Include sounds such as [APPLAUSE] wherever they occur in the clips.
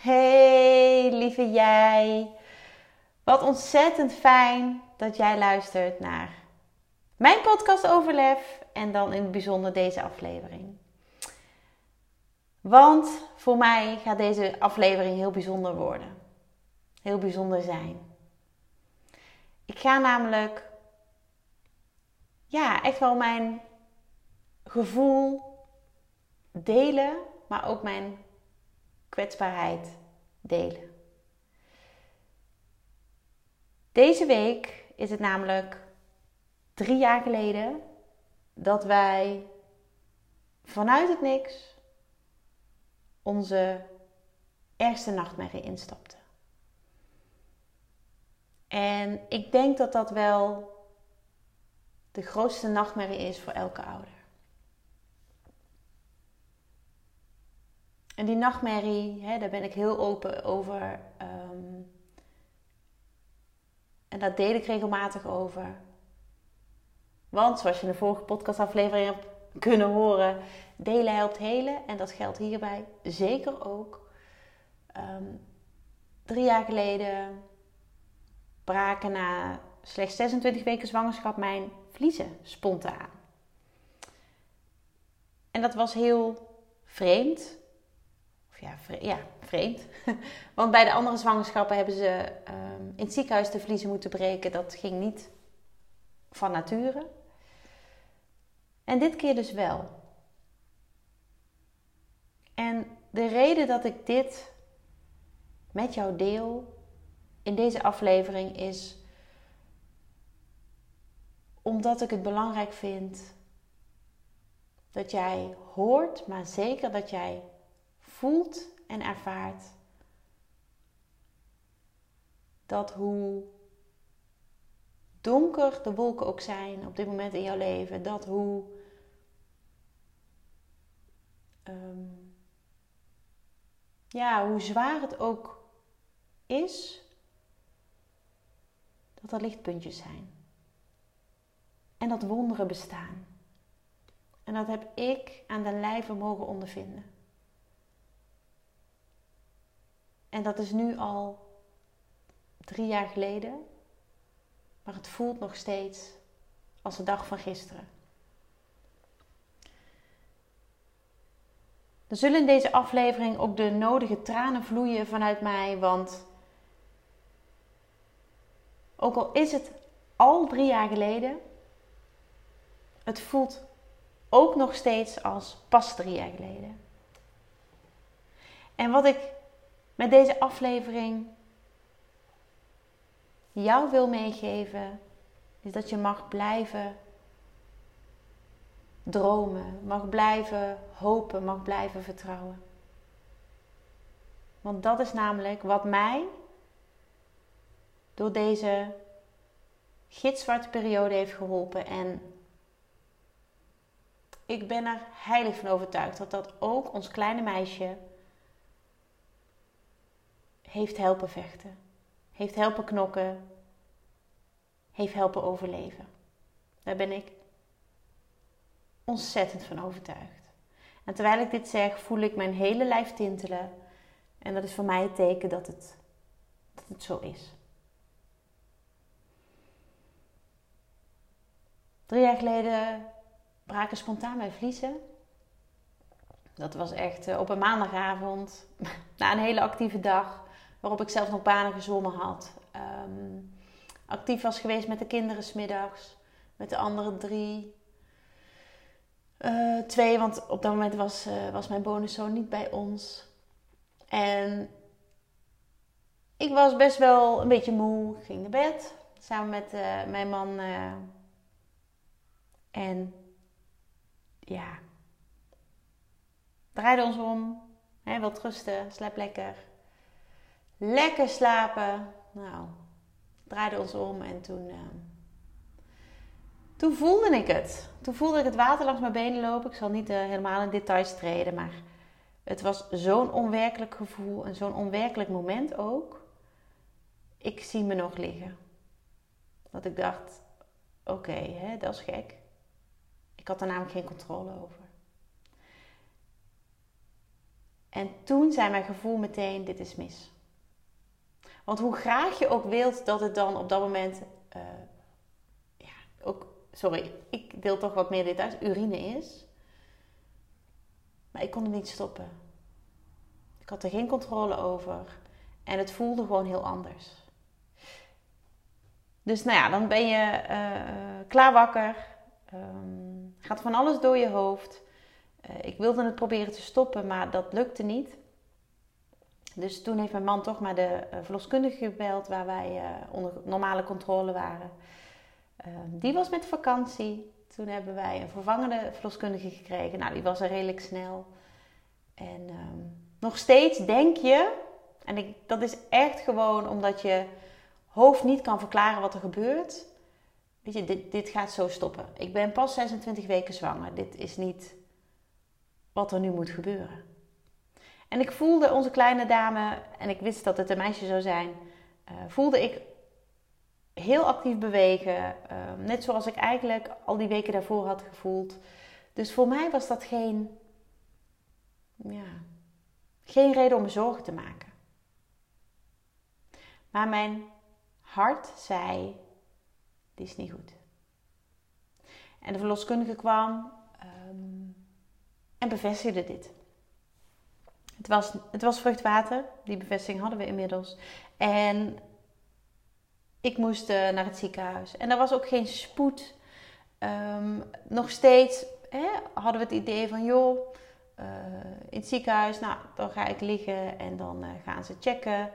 Hey, lieve jij. Wat ontzettend fijn dat jij luistert naar mijn podcast Overlef en dan in het bijzonder deze aflevering. Want voor mij gaat deze aflevering heel bijzonder worden. Heel bijzonder zijn. Ik ga namelijk ja, echt wel mijn gevoel delen, maar ook mijn kwetsbaarheid delen. Deze week is het namelijk drie jaar geleden dat wij vanuit het niks onze ergste nachtmerrie instapten. En ik denk dat dat wel de grootste nachtmerrie is voor elke ouder. En die nachtmerrie, hè, daar ben ik heel open over. Um, en daar deel ik regelmatig over. Want zoals je in de vorige podcastaflevering hebt kunnen horen, delen helpt helen. En dat geldt hierbij zeker ook. Um, drie jaar geleden braken na slechts 26 weken zwangerschap mijn vliezen spontaan. En dat was heel vreemd ja, ja, vreemd. [LAUGHS] Want bij de andere zwangerschappen hebben ze ehm, in het ziekenhuis de vliezen moeten breken. Dat ging niet van nature. En dit keer dus wel. En de reden dat ik dit met jou deel in deze aflevering is omdat ik het belangrijk vind dat jij hoort, maar zeker dat jij voelt en ervaart dat hoe donker de wolken ook zijn op dit moment in jouw leven, dat hoe ehm, ja, hoe zwaar het ook is, dat er lichtpuntjes zijn. En dat wonderen bestaan. En dat heb ik aan de lijve mogen ondervinden. En dat is nu al drie jaar geleden. Maar het voelt nog steeds als de dag van gisteren. Er zullen in deze aflevering ook de nodige tranen vloeien vanuit mij, want ook al is het al drie jaar geleden, het voelt ook nog steeds als pas drie jaar geleden. En wat ik met deze aflevering jou wil meegeven, is dat je mag blijven dromen, mag blijven hopen, mag blijven vertrouwen. Want dat is namelijk wat mij door deze gitzwarte periode heeft geholpen. En ik ben er heilig van overtuigd dat dat ook ons kleine meisje heeft helpen vechten, heeft helpen knokken, heeft helpen overleven. Daar ben ik ontzettend van overtuigd. En terwijl ik dit zeg, voel ik mijn hele lijf tintelen. En dat is voor mij het teken dat het, dat het zo is. Drie jaar geleden braken spontaan mijn vliezen. Dat was echt eh, op een maandagavond, [LAUGHS] na een hele actieve dag waarop ik zelf nog banen gezwommen had. Ehm, actief was geweest met de kinderen smiddags. Met de andere drie. Uh, twee, want op dat moment was, uh, was mijn bonuszoon niet bij ons. En ik was best wel een beetje moe. Ging naar bed. Samen met uh, mijn man. en ja. Draaide ons om. Hè, wat rusten. Slaap lekker. Lekker slapen. Nou, draaiden ons om en toen, uh, toen voelde ik het. Toen voelde ik het water langs mijn benen lopen. Ik zal niet uh, helemaal in details treden, maar het was zo'n onwerkelijk gevoel en zo'n onwerkelijk moment ook. Ik zie me nog liggen. Dat ik dacht, oké, okay, dat is gek. Ik had er namelijk geen controle over. En toen zei mijn gevoel meteen: dit is mis. Want hoe graag je ook wilt dat het dan op dat moment, uh, ja, ook, sorry, ik deel toch wat meer details, urine is. Maar ik kon het niet stoppen. Ik had er geen controle over. En het voelde gewoon heel anders. Dus nou ja, dan ben je uh, klaar wakker. Um, gaat van alles door je hoofd. Uh, ik wilde het proberen te stoppen, maar dat lukte niet. Dus toen heeft mijn man toch maar de uh, verloskundige gebeld waar wij uh, onder normale controle waren. Ehm, die was met vakantie. Toen hebben wij een vervangende verloskundige gekregen. Nou, die was er redelijk snel. En um, nog steeds denk je, en ik, dat is echt gewoon omdat je hoofd niet kan verklaren wat er gebeurt. Weet je, dit, dit gaat zo stoppen. Ik ben pas 26 weken zwanger. Dit is niet wat er nu moet gebeuren. En ik voelde onze kleine dame, en ik wist dat het een meisje zou zijn, uh, voelde ik heel actief bewegen. Uh, net zoals ik eigenlijk al die weken daarvoor had gevoeld. Dus voor mij was dat geen, ja, geen reden om me zorgen te maken. Maar mijn hart zei: Dit is niet goed. En de verloskundige kwam um, en bevestigde dit. Het was, het was vruchtwater, die bevestiging hadden we inmiddels. En ik moest uh, naar het ziekenhuis. En er was ook geen spoed. Um, nog steeds hè, hadden we het idee van, joh, uh, in het ziekenhuis, nou, dan ga ik liggen en dan uh, gaan ze checken.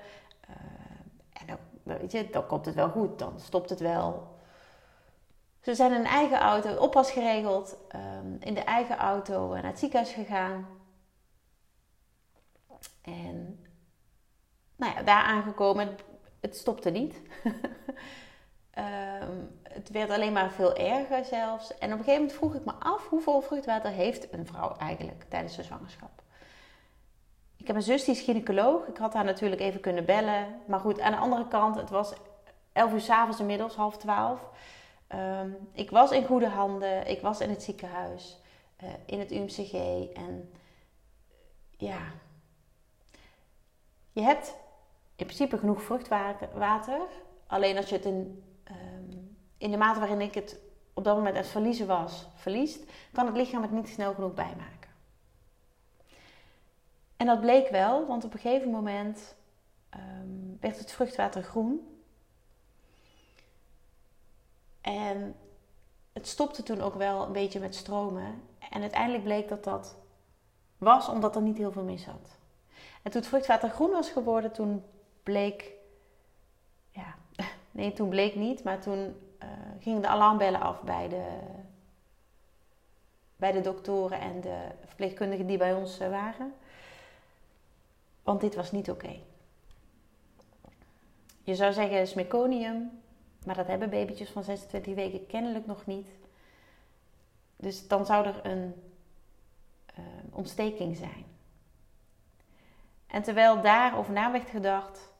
en dan, weet je, dan komt het wel goed, dan stopt het wel. Ze zijn in een eigen auto, oppas geregeld, um, in de eigen auto naar het ziekenhuis gegaan. En nou ja, daar aangekomen, het stopte niet. um, [LAUGHS] het werd alleen maar veel erger zelfs. En op een gegeven moment vroeg ik me af hoeveel vruchtwater heeft een vrouw eigenlijk tijdens de zwangerschap. Ik heb een zus die is gynaecoloog. Ik had haar natuurlijk even kunnen bellen. Maar goed, aan de andere kant, het was 11 uur s'avonds inmiddels, half 12. Um, ik was in goede handen. Ik was in het ziekenhuis, uh, in het UMCG. En ja, je hebt in principe genoeg vruchtwater. Alleen als je het in, um, in de mate waarin ik het op dat moment het verliezen was, verliest, kan het lichaam het niet snel genoeg bijmaken. En dat bleek wel, want op een gegeven moment um, werd het vruchtwater groen. En het stopte toen ook wel een beetje met stromen. En uiteindelijk bleek dat dat was omdat er niet heel veel mis zat. En toen het vruchtwater groen was geworden, toen bleek. Ja, [LAUGHS] nee, toen bleek niet, maar toen uh, gingen de alarmbellen af bij de, bij de doktoren en de verpleegkundigen die bij ons uh, waren. Want dit was niet oké. Je zou zeggen smeconium, maar dat hebben babytjes van 26 weken kennelijk nog niet. Dus dan zou er een uh, ontsteking zijn. En terwijl daarover na werd gedacht,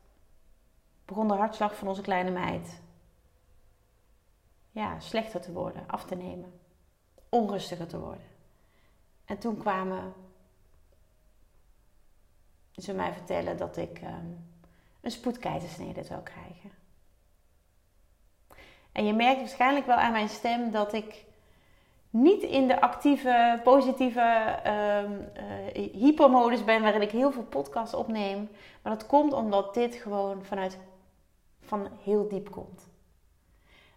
begon de hartslag van onze kleine meid ja, slechter te worden, af te nemen, onrustiger te worden. En toen kwamen ze mij vertellen dat ik um, een spoedkeizersnede zou krijgen. En je merkt waarschijnlijk wel aan mijn stem dat ik niet in de actieve, positieve um, hypermodus ben waarin ik heel veel podcasts opneem. Maar dat komt omdat dit gewoon vanuit van heel diep komt.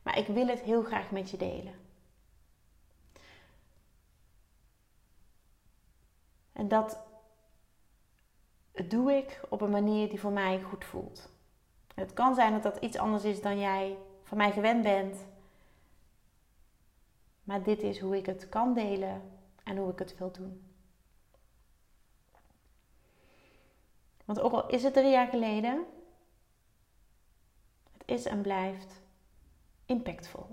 Maar ik wil het heel graag met je delen. En dat doe ik op een manier die voor mij goed voelt. Het kan zijn dat dat iets anders is dan jij van mij gewend bent. Maar dit is hoe ik het kan delen en hoe ik het wil doen. Want ook al is het drie jaar geleden, is en blijft impactvol.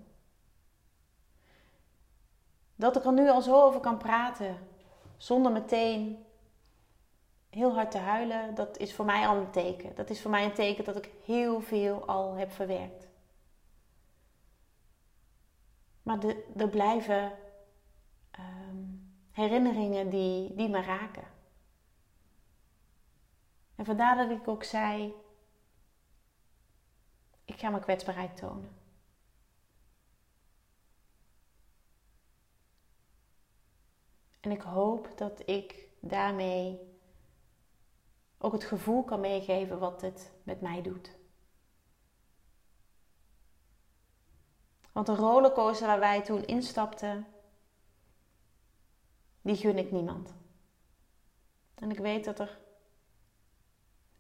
Dat ik er nu al zo over kan praten, zonder meteen heel hard te huilen, dat is voor mij al een teken. Dat is voor mij een teken dat ik heel veel al heb verwerkt. Maar er blijven ehm, herinneringen die, die me raken. En vandaar dat ik ook zei: ik ga mijn kwetsbaarheid tonen. En ik hoop dat ik daarmee ook het gevoel kan meegeven wat het met mij doet. Want de rollercoaster waar wij toen instapten, die gun ik niemand. En ik weet dat er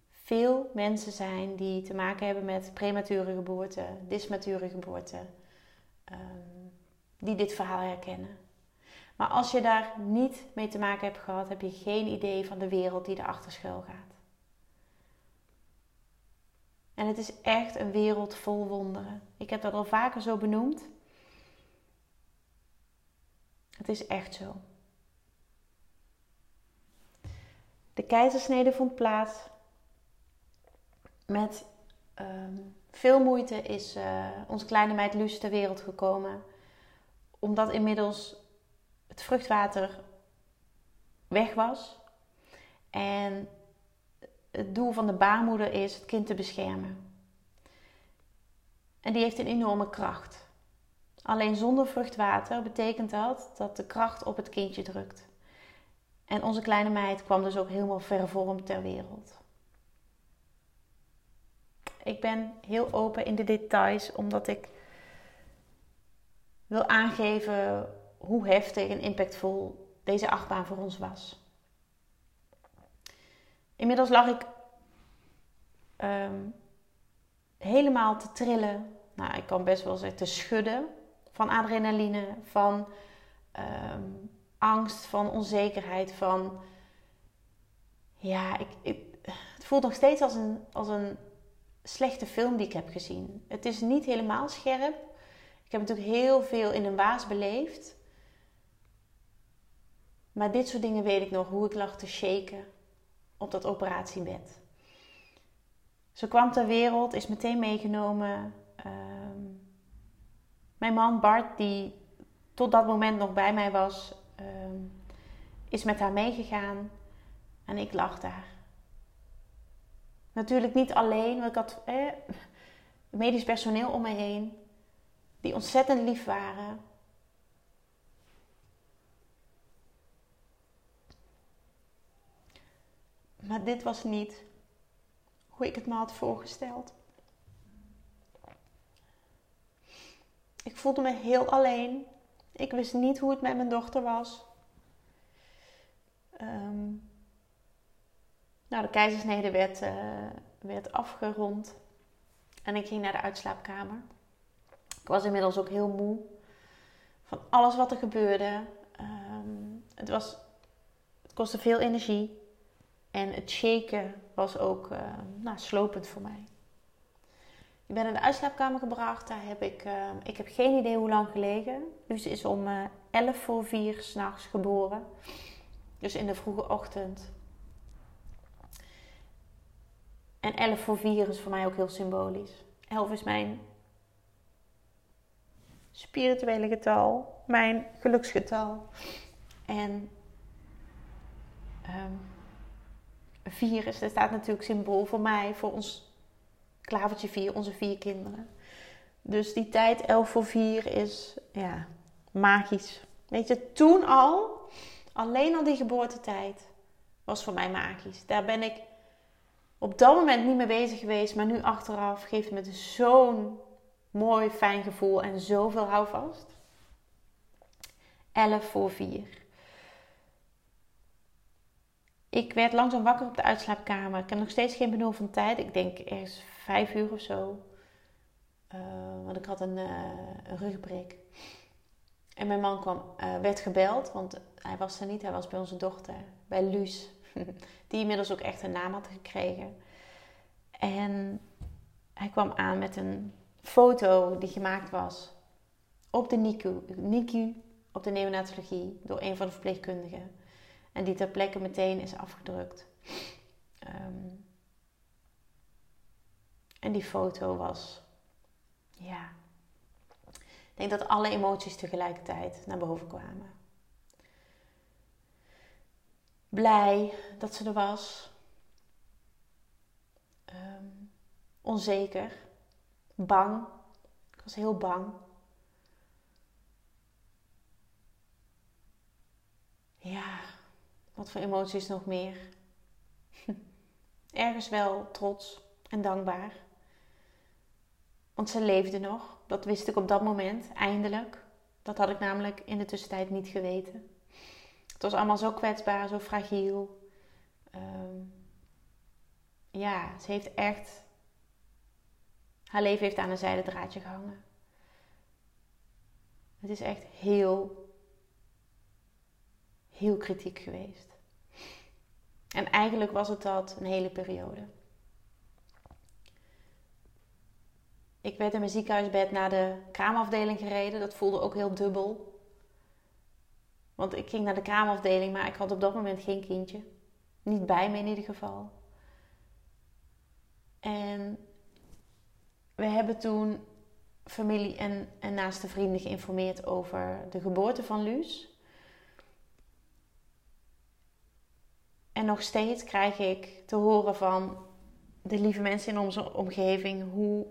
veel mensen zijn die te maken hebben met premature geboorte, dismature geboorte, um, die dit verhaal herkennen. Maar als je daar niet mee te maken hebt gehad, heb je geen idee van de wereld die erachter schuil gaat. En het is echt een wereld vol wonderen. Ik heb dat al vaker zo benoemd. Het is echt zo. De keizersnede vond plaats. Met ehm, veel moeite is uh, onze kleine meid Luce ter wereld gekomen. Omdat inmiddels het vruchtwater weg was. En het doel van de baarmoeder is het kind te beschermen. En die heeft een enorme kracht. Alleen zonder vruchtwater betekent dat dat de kracht op het kindje drukt. En onze kleine meid kwam dus ook helemaal vervormd ter wereld. Ik ben heel open in de details omdat ik wil aangeven hoe heftig en impactvol deze achtbaan voor ons was. Inmiddels lag ik ehm, helemaal te trillen. Nou, ik kan best wel zeggen te schudden van adrenaline, van ehm, angst, van onzekerheid, van ja, ik, ik, het voelt nog steeds als een, als een slechte film die ik heb gezien. Het is niet helemaal scherp. Ik heb natuurlijk heel veel in een waas beleefd. Maar dit soort dingen weet ik nog, hoe ik lag te shaken op dat operatiebed. Ze kwam ter wereld, is meteen meegenomen. Ehm, mijn man Bart, die tot dat moment nog bij mij was, ehm, is met haar meegegaan. En ik lag daar. Natuurlijk niet alleen, want ik had eh, [LAUGHS] medisch personeel om me heen. Die ontzettend lief waren. Maar dit was niet hoe ik het me had voorgesteld. Ik voelde me heel alleen. Ik wist niet hoe het met mijn dochter was. Um, nou, de keizersnede werd, uh, werd afgerond. En ik ging naar de uitslaapkamer. Ik was inmiddels ook heel moe van alles wat er gebeurde. Um, het, was, het kostte veel energie. En het shaken was ook uh, nou, slopend voor mij. Ik ben in de uitslaapkamer gebracht. Daar heb ik, uh, ik heb geen idee hoe lang gelegen. Dus is om uh, eh, 11 voor 4 s'nachts geboren. Dus in de vroege ochtend. En 11 voor 4 is voor mij ook heel symbolisch. 11 is mijn spirituele getal, mijn geluksgetal. En um, vier is, dat staat natuurlijk symbool voor mij, voor ons klavertje vier, onze vier kinderen. Dus die tijd 11 voor 4 is ja, magisch. Weet je, toen al, alleen al die geboortetijd, was voor mij magisch. Daar ben ik op dat moment niet mee bezig geweest, maar nu achteraf geeft het me zo'n mooi, fijn gevoel en zoveel houvast. 11 voor 4. Ik werd langzaam wakker op de uitslaapkamer. Ik heb nog steeds geen benul van tijd. Ik denk ergens vijf uur of zo. Uh, want ik had een, uh, een rugbreek. En mijn man kwam, uh, werd gebeld, want hij was er niet. Hij was bij onze dochter, bij Luus. [LAUGHS] Die inmiddels ook echt een naam had gekregen. En hij kwam aan met een foto die gemaakt was op de NICU, NICU op de neonatologie door een van de verpleegkundigen. En die ter plekke meteen is afgedrukt. Ehm, en die foto was, ja, ik denk dat alle emoties tegelijkertijd naar boven kwamen. Blij dat ze er was. Ehm, onzeker. Bang. Ik was heel bang. Ja, wat voor emoties nog meer? Ergens wel trots en dankbaar. Want ze leefde nog. Dat wist ik op dat moment, eindelijk. Dat had ik namelijk in de tussentijd niet geweten. Het was allemaal zo kwetsbaar, zo fragiel. Ehm, ja, ze heeft echt. Haar leven heeft aan een zijde draadje gehangen. Het is echt heel, heel kritiek geweest. En eigenlijk was het dat een hele periode. Ik werd in mijn ziekenhuisbed naar de kraamafdeling gereden. Dat voelde ook heel dubbel. Want ik ging naar de kraamafdeling, maar ik had op dat moment geen kindje. Niet bij me in ieder geval. En we hebben toen familie en, en naaste vrienden geïnformeerd over de geboorte van Luus. En nog steeds krijg ik te horen van de lieve mensen in onze omgeving hoe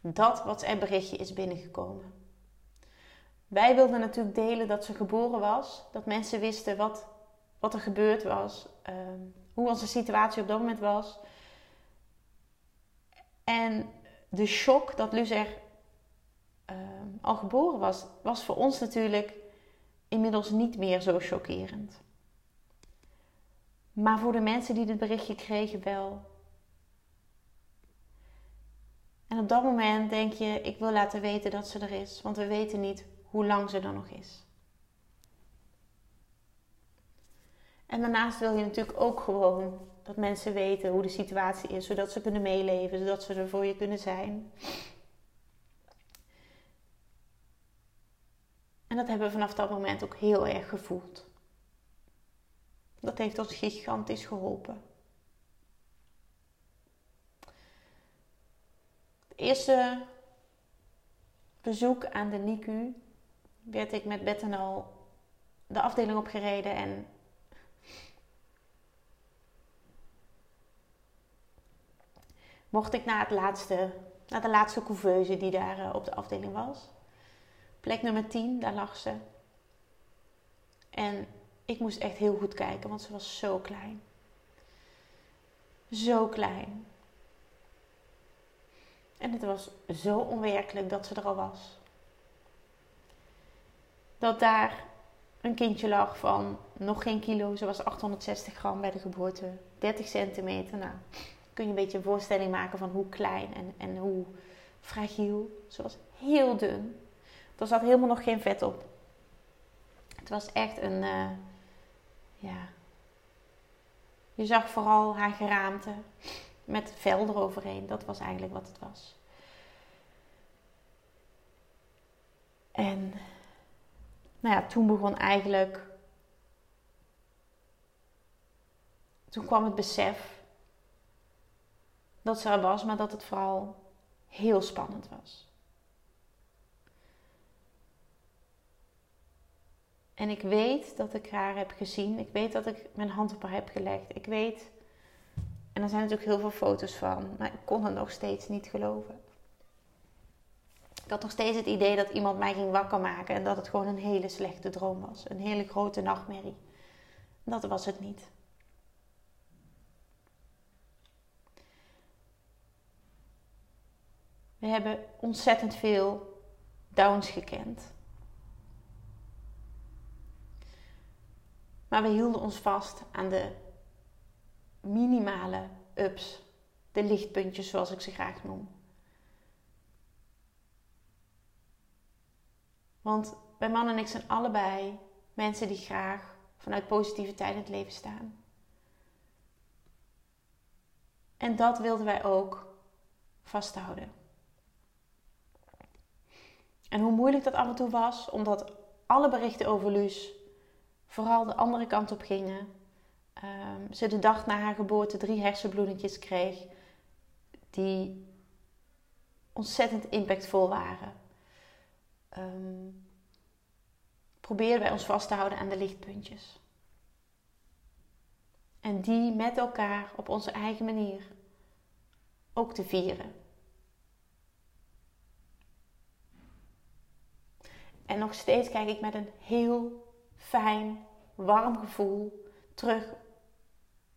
dat WhatsApp-berichtje is binnengekomen. Wij wilden natuurlijk delen dat ze geboren was, dat mensen wisten wat, wat er gebeurd was, ehm, hoe onze situatie op dat moment was. En de shock dat Luz er ehm, al geboren was, was voor ons natuurlijk inmiddels niet meer zo chockerend. Maar voor de mensen die dit berichtje kregen wel. En op dat moment denk je, ik wil laten weten dat ze er is, want we weten niet hoe lang ze er nog is. En daarnaast wil je natuurlijk ook gewoon dat mensen weten hoe de situatie is, zodat ze kunnen meeleven, zodat ze er voor je kunnen zijn. En dat hebben we vanaf dat moment ook heel erg gevoeld. Dat heeft ons gigantisch geholpen. Het eerste bezoek aan de NICU werd ik met Beth al de afdeling opgereden en mocht ik naar, het laatste, naar de laatste couveuse die daar eh, op de afdeling was. Plek nummer 10, daar lag ze. En ik moest echt heel goed kijken, want ze was zo klein. Zo klein. En het was zo onwerkelijk dat ze er al was. Dat daar een kindje lag van nog geen kilo. Ze was 860 gram bij de geboorte. 30 centimeter. Nou, kun je een beetje een voorstelling maken van hoe klein en, en hoe fragiel. Ze was heel dun. Er zat helemaal nog geen vet op. Het was echt een, uh, ja. Je zag vooral haar geraamte met vel eroverheen. Dat was eigenlijk wat het was. En nou ja, toen begon eigenlijk. Toen kwam het besef dat ze er was, maar dat het vooral heel spannend was. En ik weet dat ik haar heb gezien. Ik weet dat ik mijn hand op haar heb gelegd. Ik weet, en er zijn natuurlijk heel veel foto's van, maar ik kon het nog steeds niet geloven. Ik had nog steeds het idee dat iemand mij ging wakker maken en dat het gewoon een hele slechte droom was. Een hele grote nachtmerrie. Dat was het niet. We hebben ontzettend veel downs gekend. Maar we hielden ons vast aan de minimale ups, de lichtpuntjes zoals ik ze graag noem. Want wij man en ik zijn allebei mensen die graag vanuit positiviteit in het leven staan. En dat wilden wij ook vasthouden. En hoe moeilijk dat af en toe was, omdat alle berichten over Luus vooral de andere kant op gingen. Um, ze de dag na haar geboorte drie hersenbloedingjes kreeg die ontzettend impactvol waren. Um, probeerden wij ons vast te houden aan de lichtpuntjes. En die met elkaar op onze eigen manier ook te vieren. En nog steeds kijk ik met een heel fijn, warm gevoel terug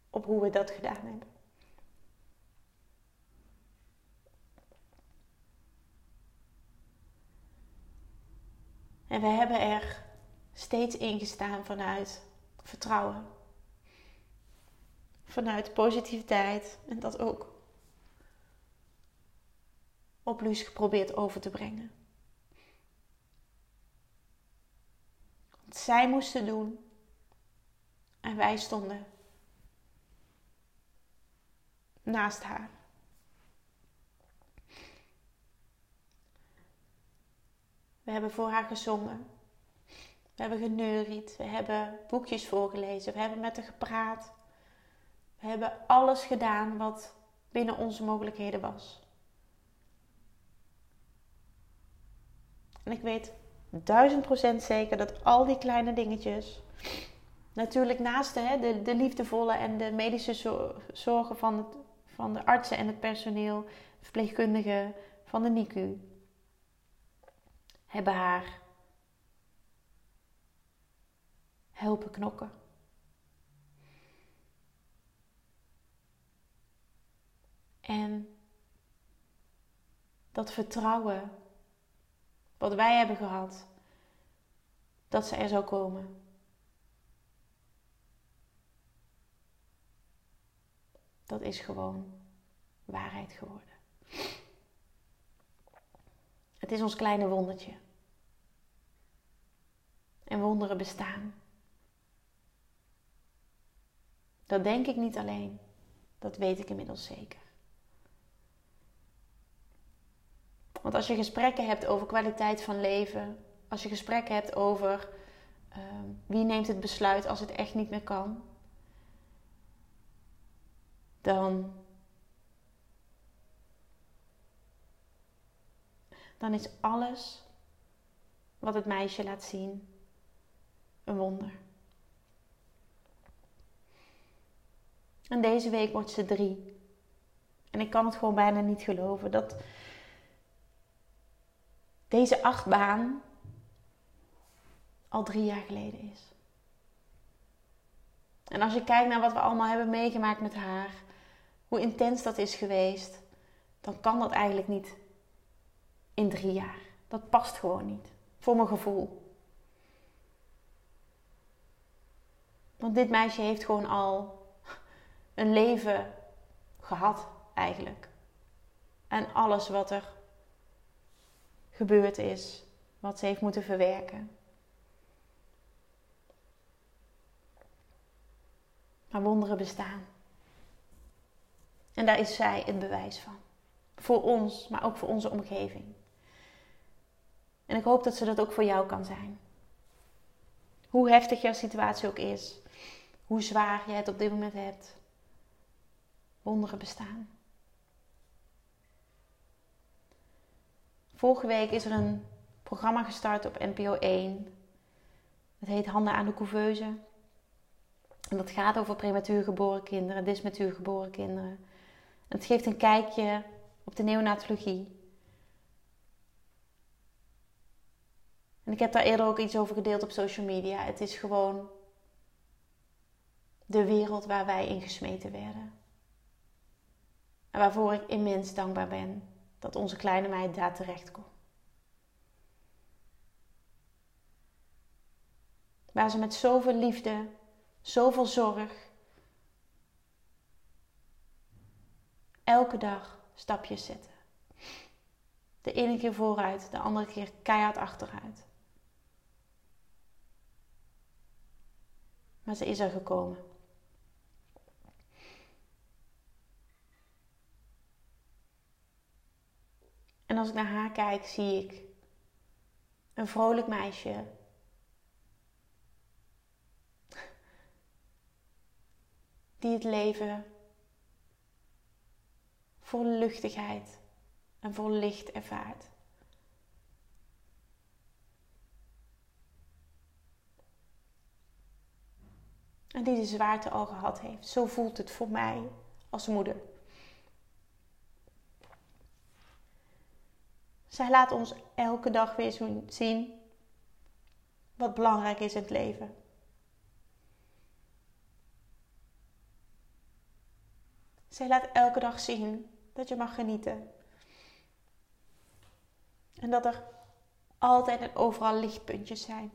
op hoe we dat gedaan hebben. En we hebben er steeds ingestaan vanuit vertrouwen. Vanuit positiviteit en dat ook op Luus geprobeerd over te brengen. Zij moesten doen en wij stonden naast haar. We hebben voor haar gezongen. We hebben geneuried. We hebben boekjes voorgelezen. We hebben met haar gepraat. We hebben alles gedaan wat binnen onze mogelijkheden was. En ik weet duizend procent zeker dat al die kleine dingetjes, natuurlijk naast de, de, de liefdevolle en de medische zorgen van, het, van de artsen en het personeel, verpleegkundigen van de NICU, hebben haar helpen knokken. En dat vertrouwen wat wij hebben gehad, dat ze er zou komen. Dat is gewoon waarheid geworden. Het is ons kleine wondertje. En wonderen bestaan. Dat denk ik niet alleen. Dat weet ik inmiddels zeker. Want als je gesprekken hebt over kwaliteit van leven, als je gesprekken hebt over ehm, wie neemt het besluit als het echt niet meer kan, dan, dan is alles wat het meisje laat zien een wonder. En deze week wordt ze drie. En ik kan het gewoon bijna niet geloven dat deze achtbaan al drie jaar geleden is. En als je kijkt naar wat we allemaal hebben meegemaakt met haar, hoe intens dat is geweest, dan kan dat eigenlijk niet in drie jaar. Dat past gewoon niet, voor mijn gevoel. Want dit meisje heeft gewoon al een leven gehad, eigenlijk. En alles wat er gebeurd is, wat ze heeft moeten verwerken. Maar wonderen bestaan. En daar is zij het bewijs van. Voor ons, maar ook voor onze omgeving. En ik hoop dat ze dat ook voor jou kan zijn. Hoe heftig jouw situatie ook is, hoe zwaar je het op dit moment hebt. Wonderen bestaan. Vorige week is er een programma gestart op NPO 1. Het heet Handen aan de couveuse. En dat gaat over prematuur geboren kinderen, dismatuur geboren kinderen. En het geeft een kijkje op de neonatologie. En ik heb daar eerder ook iets over gedeeld op social media. Het is gewoon de wereld waar wij in gesmeten werden. En waarvoor ik immens dankbaar ben dat onze kleine meid daar terecht komt. Waar ze met zoveel liefde, zoveel zorg, elke dag stapjes zetten. De ene keer vooruit, de andere keer keihard achteruit. Maar ze is er gekomen. Als ik naar haar kijk, zie ik een vrolijk meisje. Die het leven vol luchtigheid en vol licht ervaart. En die de zwaarte al gehad heeft. Zo voelt het voor mij als moeder. Zij laat ons elke dag weer zien wat belangrijk is in het leven. Zij laat elke dag zien dat je mag genieten. En dat er altijd en overal lichtpuntjes zijn.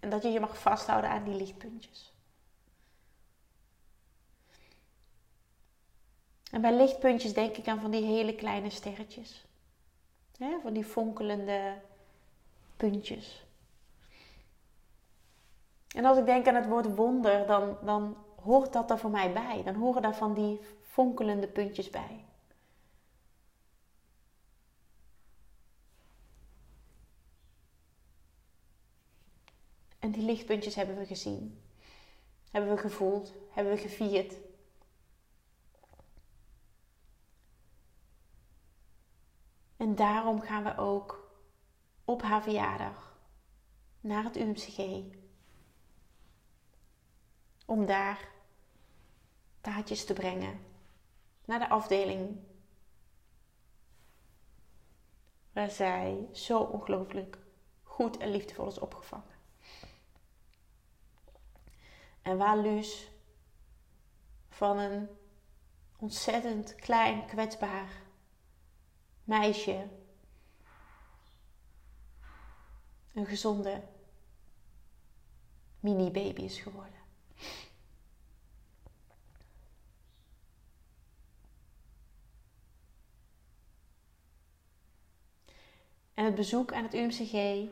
En dat je je mag vasthouden aan die lichtpuntjes. En bij lichtpuntjes denk ik aan van die hele kleine sterretjes. van die fonkelende puntjes. En als ik denk aan het woord wonder, dan, dan hoort dat er voor mij bij. Dan horen daar van die fonkelende puntjes bij. En die lichtpuntjes hebben we gezien. Hebben we gevoeld, hebben we gevierd. En daarom gaan we ook op haar verjaardag naar het UMCG. Om daar taartjes te brengen naar de afdeling waar zij zo ongelooflijk goed en liefdevol is opgevangen. En waar Luus van een ontzettend klein, kwetsbaar meisje een gezonde mini-baby is geworden. En het bezoek aan het UMCG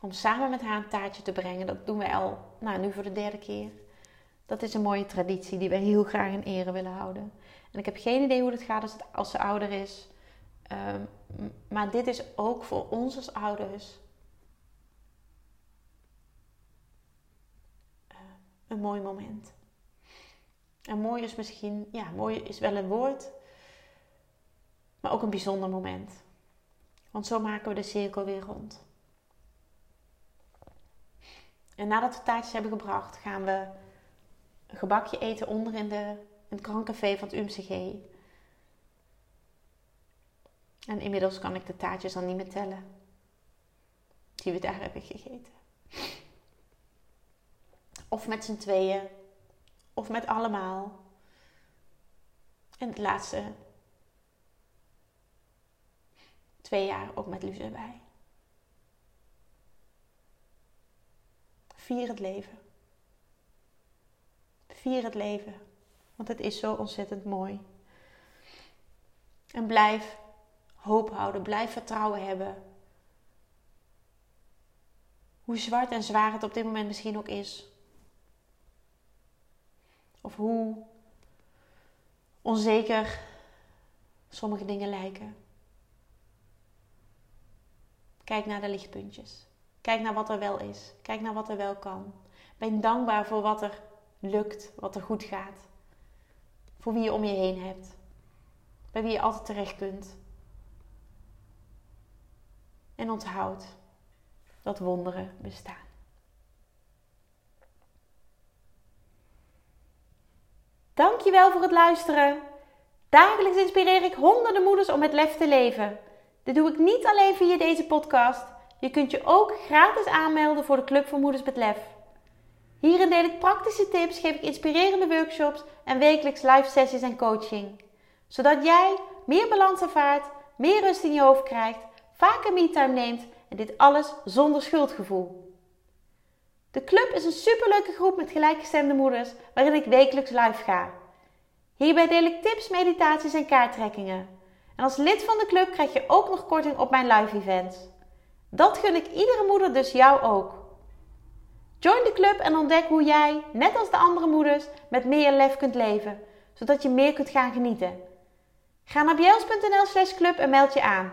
om samen met haar een taartje te brengen, dat doen wij al nou, nu voor de derde keer. Dat is een mooie traditie die wij heel graag in ere willen houden. En ik heb geen idee hoe het gaat als ze ouder is. Ehm, maar dit is ook voor ons als ouders uh, een mooi moment. En mooi is misschien, ja, mooi is wel een woord, maar ook een bijzonder moment. Want zo maken we de cirkel weer rond. En nadat we taartjes hebben gebracht, gaan we een gebakje eten onder in, de, in het krancafé van het UMCG. En inmiddels kan ik de taartjes dan niet meer tellen. Die we daar hebben gegeten. Of met z'n tweeën. Of met allemaal. En het laatste twee jaar ook met Luce erbij. Vier het leven. Vier het leven. Want het is zo ontzettend mooi. En blijf hoop houden. Blijf vertrouwen hebben. Hoe zwart en zwaar het op dit moment misschien ook is. Of hoe onzeker sommige dingen lijken. Kijk naar de lichtpuntjes. Kijk naar wat er wel is. Kijk naar wat er wel kan. Ben dankbaar voor wat er lukt, wat er goed gaat. Voor wie je om je heen hebt. Bij wie je altijd terecht kunt. En onthoud dat wonderen bestaan. Dankjewel voor het luisteren. Dagelijks inspireer ik honderden moeders om met lef te leven. Dit doe ik niet alleen via deze podcast. Je kunt je ook gratis aanmelden voor de Club voor Moeders met Lef. Hierin deel ik praktische tips, geef ik inspirerende workshops en wekelijks live sessies en coaching. Zodat jij meer balans ervaart, meer rust in je hoofd krijgt, vaker me-time neemt en dit alles zonder schuldgevoel. De club is een superleuke groep met gelijkgestemde moeders waarin ik wekelijks live ga. Hierbij deel ik tips, meditaties en kaarttrekkingen. En als lid van de club krijg je ook nog korting op mijn live events. Dat gun ik iedere moeder dus jou ook. Join de club en ontdek hoe jij, net als de andere moeders, met meer lef kunt leven. zodat je meer kunt gaan genieten. Ga naar bjels.nl slash club en meld je aan.